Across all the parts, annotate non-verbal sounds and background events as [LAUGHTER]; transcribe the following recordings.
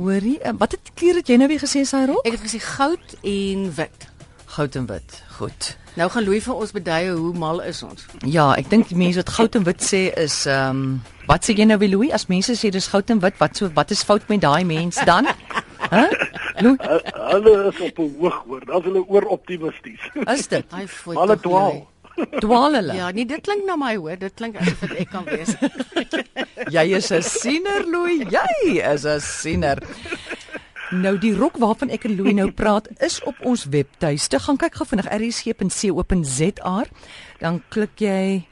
Hoorie, uh, wat het kleure het jy nou weer gesê sy rok? Ek het gesê goud en wit. Goud en wit. Goed. Nou gaan Louis vir ons beduie hoe mal is ons. Ja, ek dink die mense wat goud en wit sê is ehm um, wat sê jy nou weer Louis? As mense sê dis goud en wit, wat so wat is fout met daai mens dan? Hæ? [LAUGHS] Huh? Louis, hulle is op 'n hoog hoor. Dan is hulle oor optimisties. Is dit? Hy voel. Hulle dwaal. Dwaal hulle. Ja, nee, dit klink na my hoor. Dit klink asof ek kan wees. [LAUGHS] jy is 'n siener Louis. Jy is 'n siener. Nou die rok waarvan ek en Louis nou praat is op ons webtuiste. Gaan kyk gou vinnig rsg.co.za. Dan klik jy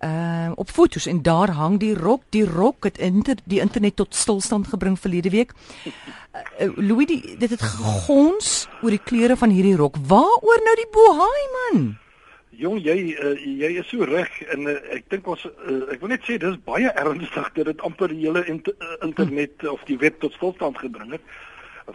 uh op fotos en daar hang die rok. Die rok het inter, die internet tot stilstand gebring verlede week. Uh, Louis die, dit het gegons oor die kleure van hierdie rok. Waaroor nou die bohaai man? Jong, jy uh, jy is so reg en uh, ek dink ons uh, ek wil net sê dis baie ernstig dat dit amper die hele inter, uh, internet of die web tot stilstand gebring het.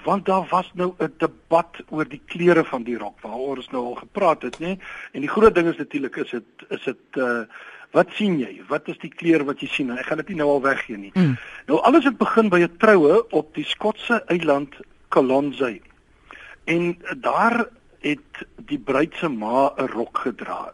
Want daar was nou 'n debat oor die kleure van die rok waaroor ons nou al gepraat het, nê? En die groot ding is natuurlik is dit is dit uh wat sien jy? Wat is die kleur wat jy sien? Ek gaan dit nie nou al weggee nie. Mm. Nou alles het begin by 'n troue op die Skotse eiland Colonsay. En daar het die bruid se ma 'n rok gedra.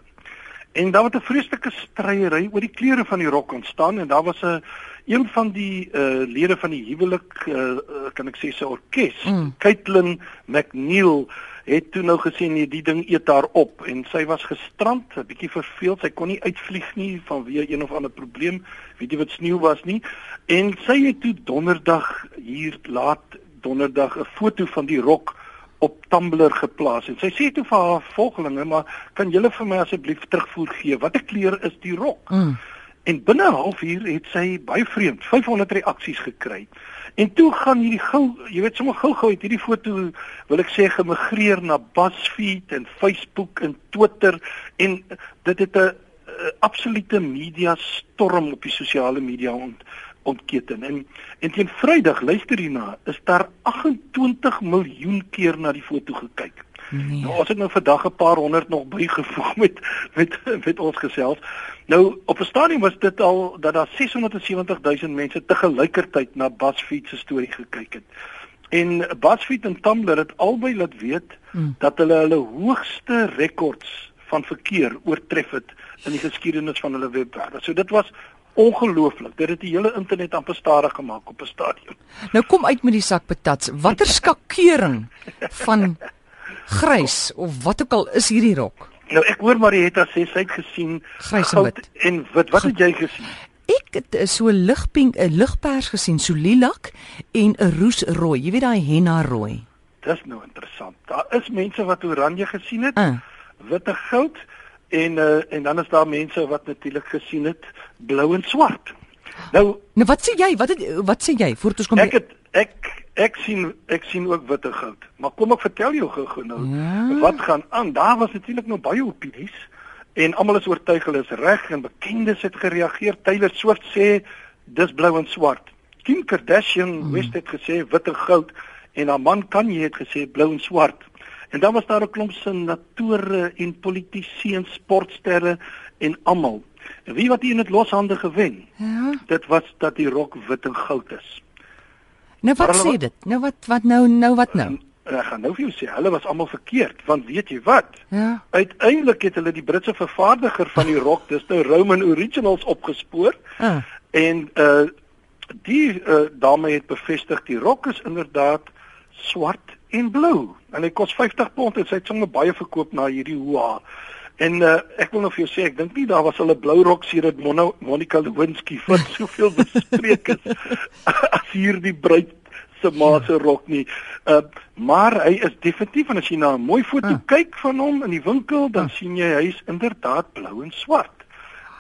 En daar het 'n vreeslike stryery oor die kleure van die rok ontstaan en daar was 'n een van die uh lede van die huwelik uh kan ek sê se orkes, mm. Caitlin McNeil het toe nou gesê nee, die ding eet haar op en sy was gestrand, 'n bietjie verveeld, sy kon nie uitvlieg nie vanweë een of ander probleem, weet jy wat sneeu was nie. En sy het toe donderdag hier laat donderdag 'n foto van die rok op Tumblr geplaas en sy sê toe vir haar volgelinge maar kan julle vir my asseblief terugvoer gee? Watter kleur is die rok? Mm. en binne 'n halfuur het sy baie vreemd 500 reaksies gekry. En toe gaan hierdie gou jy weet sommer gou gou het hierdie foto wil ek sê gemigreer na BuzzFeed en Facebook en Twitter en dit het 'n absolute media storm op die sosiale media ont ontketen. En en teen Vrydag luister hierna, is daar 28 miljoen keer na die foto gekyk. Nee. Nou as ek nou vandag 'n paar honderd nog bygevoeg [LAUGHS] met met met ons gesels. Nou op 'n stadium was dit al dat daar 670 000 mense te gelykertyd na BuzzFeed se storie gekyk het. En BuzzFeed en Tumblr het albei laat weet hmm. dat hulle hulle hoogste rekords van verkeer oortref het in die geskiedenis van hulle webwerwe. So dit was ongelooflik. Dit het die hele internet amper stadig gemaak op 'n stadium. Nou kom uit met die sak patats. Watter [LAUGHS] skakering van grys of wat ook al is hierdie rok? Nou ek hoor Marietta sê sy het gesien grys en wit. En wit, wat het jy gesien? Ek het so ligpink 'n ligpers gesien, so lilac en 'n roosrooi. Jy weet daai henna rooi. Dis nou interessant. Daar is mense wat oranje gesien het. Uh. Witte goud en uh, en dan is daar mense wat natuurlik gesien het blou en swart. Nou, nou wat sê jy? Wat het, wat sê jy voor ons kom? Ek het ek ek sien ek sien ook wit en goud. Maar kom ek vertel jou gou-gou nou ja. wat gaan aan. Daar was natuurlik nog baie opinies en almal is oortuig hulle is reg en bekendes het gereageer. Taylor Swift sê dis blou en swart. Kim Kardashian hmm. West het gesê wit en goud en haar man Kanye het gesê blou en swart. En dan was daar 'n klomp senatore en politici en sportsterre en almal. En wie wat hier in dit loshande gewen? Ja. Dit was dat die rok wit en goud is. Nou wat sê dit? Nou wat wat nou nou wat nou? Ek gaan nou vir jou sê, hulle was almal verkeerd, want weet jy wat? Ja. Uiteindelik het hulle die Britse vervaardiger van die rok, dis nou Roman Originals opgespoor. Ah. En uh die uh, dame het bevestig die rok is inderdaad swart en blou. En hy kos 50 pond en sy het sommer baie verkoop na hierdie hoa. En uh, ek wil nog vir jou sê, ek dink nie daar was hulle blou rok hier dat Monica Lewinsky vir [LAUGHS] soveel bespreek is [LAUGHS] as hierdie bruid se ma se rok nie. Uh maar hy is definitief en as jy na 'n mooi foto uh. kyk van hom in die winkel, dan uh. sien jy hy is inderdaad blou en swart.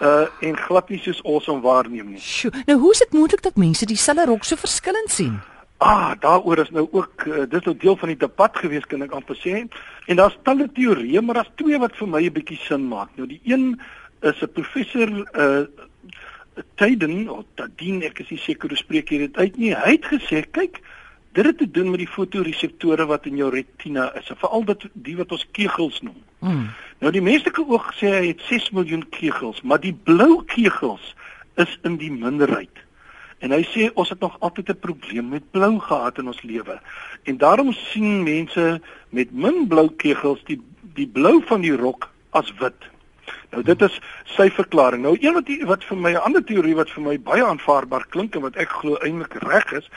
Uh en glad nie soos ons hom waarneem nie. Sjoe, nou hoe is dit moontlik dat mense dieselfde rok so verskillend sien? Ah, daaroor is nou ook uh, dis nou deel van die debat gewees kan ek amper sê. En daar's talle teorieë, maar daar's twee wat vir my 'n bietjie sin maak. Nou die een is 'n professor uh Tayden of Tadin, ek is nie seker hoe spreek jy dit uit nie. Hy het gesê, kyk, dit het te doen met die fotoreseptore wat in jou retina is, veral dit die wat ons kegels noem. Mm. Nou die menslike oog sê hy het 6 miljoen kegels, maar die blou kegels is in die minderheid. En hy sê ons het nog altyd 'n probleem met blou gehad in ons lewe. En daarom sien mense met min blou kegels die die blou van die rok as wit. Nou dit is sy verklaring. Nou een wat die, wat vir my 'n ander teorie wat vir my baie aanvaarbaar klink en wat ek glo eintlik reg is,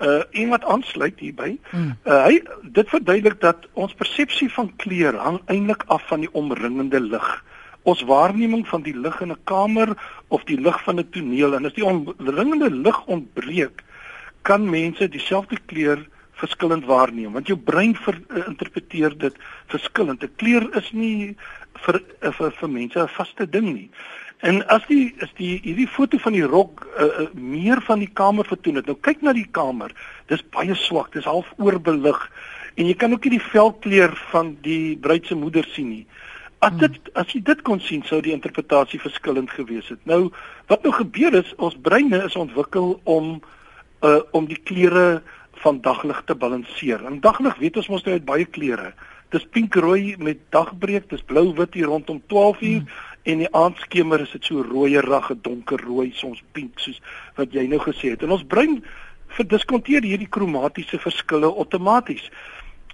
uh iemand aansluit hierby. Uh hy dit verduidelik dat ons persepsie van kleur hang eintlik af van die omringende lig. Ons waarneming van die lig in 'n kamer of die lig van 'n toneel en as die omringende lig ontbreek, kan mense dieselfde kleur verskillend waarneem want jou brein ver, uh, interpreteer dit verskillend. 'n Kleur is nie vir vir, vir mense 'n vaste ding nie. En as die is die hierdie foto van die rok uh, uh, meer van die kamer vertoon het. Nou kyk na die kamer. Dis baie swak. Dis half oorbelig. En jy kan ook nie die velkleur van die bruid se moeder sien nie. As dit as jy dit kon sien, sou die interpretasie verskillend gewees het. Nou wat nou gebeur is, ons breine is ontwikkel om uh om die kleure van daglig te balanseer. En daglig weet ons mos nou uit baie kleure. Dis pinkrooi met dagbreek, dis blou-wit hier rondom 12 uur hmm en die aandskemer is dit so rooierige donkerrooi soms pink soos wat jy nou gesê het en ons brein verdiskonteer hierdie kromatiese verskille outomaties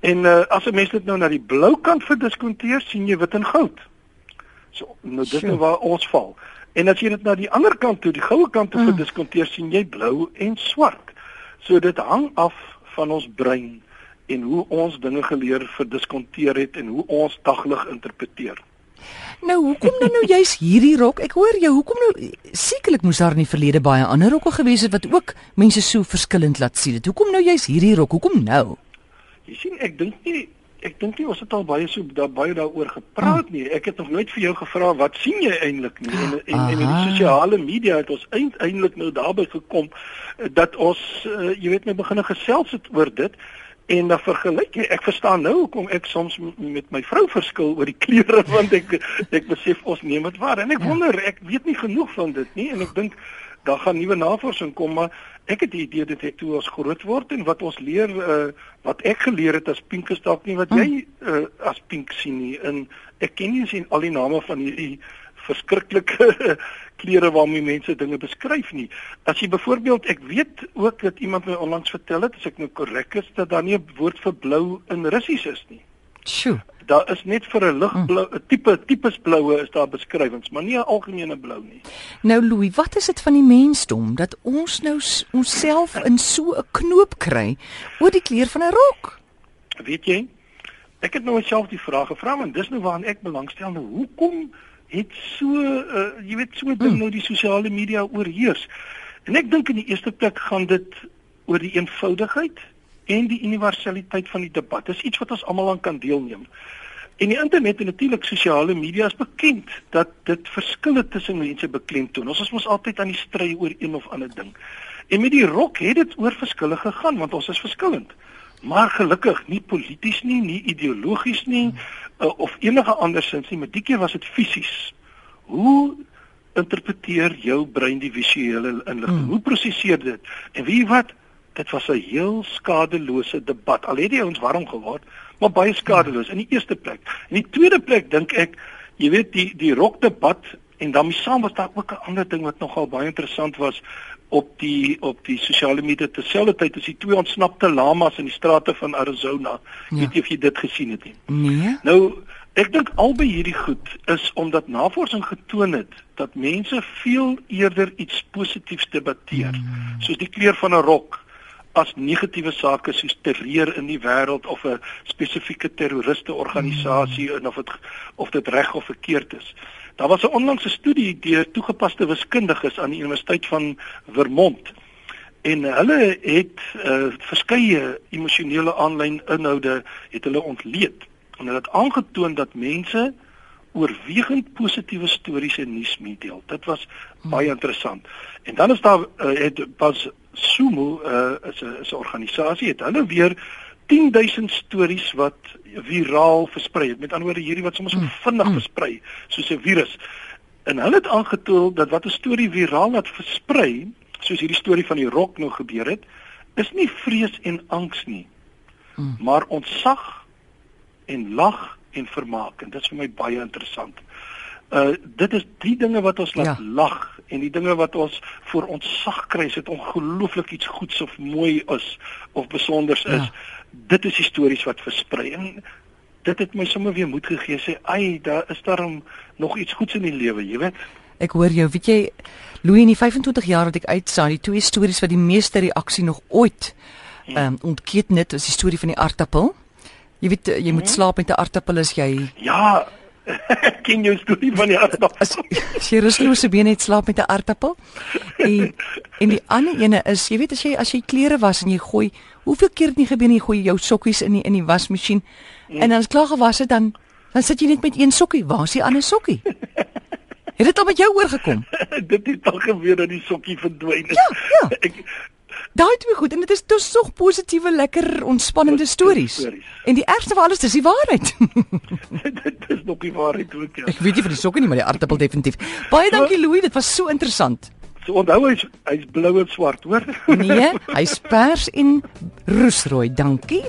en uh, as 'n mens dit nou na die blou kant verdiskonteer sien jy wit en goud so nou dis nou waar ons val en as jy dit na die ander kant toe die goue kant toe mm. verdiskonteer sien jy blou en swart so dit hang af van ons brein en hoe ons dinge geleer verdiskonteer het en hoe ons daglig interpreteer Nou, hoekom dan nou juist hierdie rok? Ek hoor jou, hoekom nou sekerlik moes daar in die verlede baie ander rokke gewees het wat ook mense so verskillend laat sien. Het. Hoekom nou juist hierdie rok? Hoekom nou? Jy sien, ek dink nie ek dink nie ons het al baie so da, baie daaroor gepraat nie. Ek het nog nooit vir jou gevra wat sien jy eintlik nie? En en, en in die sosiale media het ons eintlik nou daarby gekom eh, dat ons uh, jy weet my begine gesels het oor dit. En dan vergelyk jy, ek verstaan nou hoekom ek soms met my vrou verskil oor die [LAUGHS] kleure want ek ek besef ons neem dit waar. En ek ja. wonder, ek weet nie genoeg van dit nie. En ek dink daar gaan nuwe navorsing kom maar ek het die idee dit het toe ons groot word en wat ons leer uh, wat ek geleer het as pink is dalk nie wat jy uh, as pink sien nie en ek ken nie sien al die name van hierdie verskriklike [LAUGHS] kleure waarmee mense dinge beskryf nie. As jy byvoorbeeld, ek weet ook dat iemand my onlangs vertel het, as ek nou korrek is, dat daar nie 'n woord vir blou in Russies is nie. Sjoe. Daar is net vir 'n ligblou, 'n tipe tipes bloue is daar beskrywings, maar nie 'n algemene blou nie. Nou Louis, wat is dit van die mensdom dat ons nou onsself in so 'n knoop kry oor die kleur van 'n rok? Weet jy? Ek het nou myself die vraag gevra want dis nou waaraan ek belangstel. Nou, hoekom het so uh, jy weet so ding hmm. nou die sosiale media oorheers. En ek dink in die eerste plek gaan dit oor die eenvoudigheid en die universaliteit van die debat. Dis iets wat ons almal aan kan deelneem. En die internet en natuurlik sosiale media is bekend dat dit verskille tussen mense beklemtoon. Ons is mos altyd aan die stry oor een of ander ding. En met die rok het dit oor verskille gegaan want ons is verskillend. Maar gelukkig nie polities nie, nie ideologies nie, uh, of enige andersins nie, maar die keer was dit fisies. Hoe interpreteer jou brein die visuele inligting? Hmm. Hoe prosesseer dit? En jy wat? Dit was 'n heel skadelose debat. Al het die ouens warm geword, maar baie skadeloos in die eerste plek. In die tweede plek dink ek, jy weet die die rokdebat en dan saam was daar ook 'n ander ding wat nogal baie interessant was op die op die sosiale media terselfdertyd as die twee ontsnapte lamas in die strate van Arizona. Ja. Weet jy of jy dit gesien het nie? Nee. Nou, ek dink albei hierdie goed is omdat navorsing getoon het dat mense veel eerder iets positiefs debatteer, mm. soos die kleur van 'n rok as negatiewe sake soos terreur in die wêreld of 'n spesifieke terroriste organisasie en of dit of dit reg of verkeerd is. Daar was 'n onlangse studie deur toegepaste wiskundiges aan die Universiteit van Vermont. En hulle het uh, verskeie emosionele aanlyn inhoude het hulle ontleed. En hulle het aangetoon dat mense oorwegend positiewe stories en nuus meedeel. Dit was baie interessant. En dan is daar uh, het pas Sumo uh, is 'n is 'n organisasie het hulle weer 10000 stories wat viraal versprei het. Met ander woorde hierdie wat soms so hmm. vinnig mm. versprei soos 'n virus. En hulle het aangetoon dat wat 'n storie viraal laat versprei, soos hierdie storie van die rok nou gebeur het, is nie vrees en angs nie. Mm. Maar ontsag en lag en vermaak en dit is vir my baie interessant. Uh dit is die dinge wat ons laat Ja. lag en die dinge wat ons voor ons sag kry, as dit ongelooflik iets goeds of mooi is of besonders is. Ja. Dit is die stories wat versprei en dit het my sommer weer moed gegee sê, "Ai, daar is daarom nog iets goeds in die lewe, jy weet." Ek hoor jou, weet jy, Louis in die 25 jaar wat ek uitsaai, die twee stories wat die meeste reaksie nog ooit ehm um, ontketen het, is die storie van die aartappel. Jy weet jy moet slaap met 'n aartappel as jy Ja, [LAUGHS] ken jou storie van die aardappel. as, jy ruslose bene het slaap met 'n aartappel. En en die ander ene is, jy weet as jy as jy klere was en jy gooi, hoeveel keer het nie gebeur nie, jy gooi jou sokkies in die in die wasmasjien en dan is klaar gewas het dan dan sit jy net met een sokkie. Waar is die ander sokkie? Het dit al met jou oorgekom? [LAUGHS] dit het al gebeur dat die sokkie verdwyn het. Ja, ja. Ek Daai twee goed en dit is dus tog positiewe, lekker ontspannende stories. En die ergste van alles dis die waarheid. [LAUGHS] [LAUGHS] dit is nog nie waarheid ook ja. Ek weet nie van die sokke nie, maar die aartappel definitief. Baie dankie Louis, dit was so interessant. So onthou hy's hy's blou en swart, hoor? Nee, [LAUGHS] hy's pers en roesrooi. Dankie.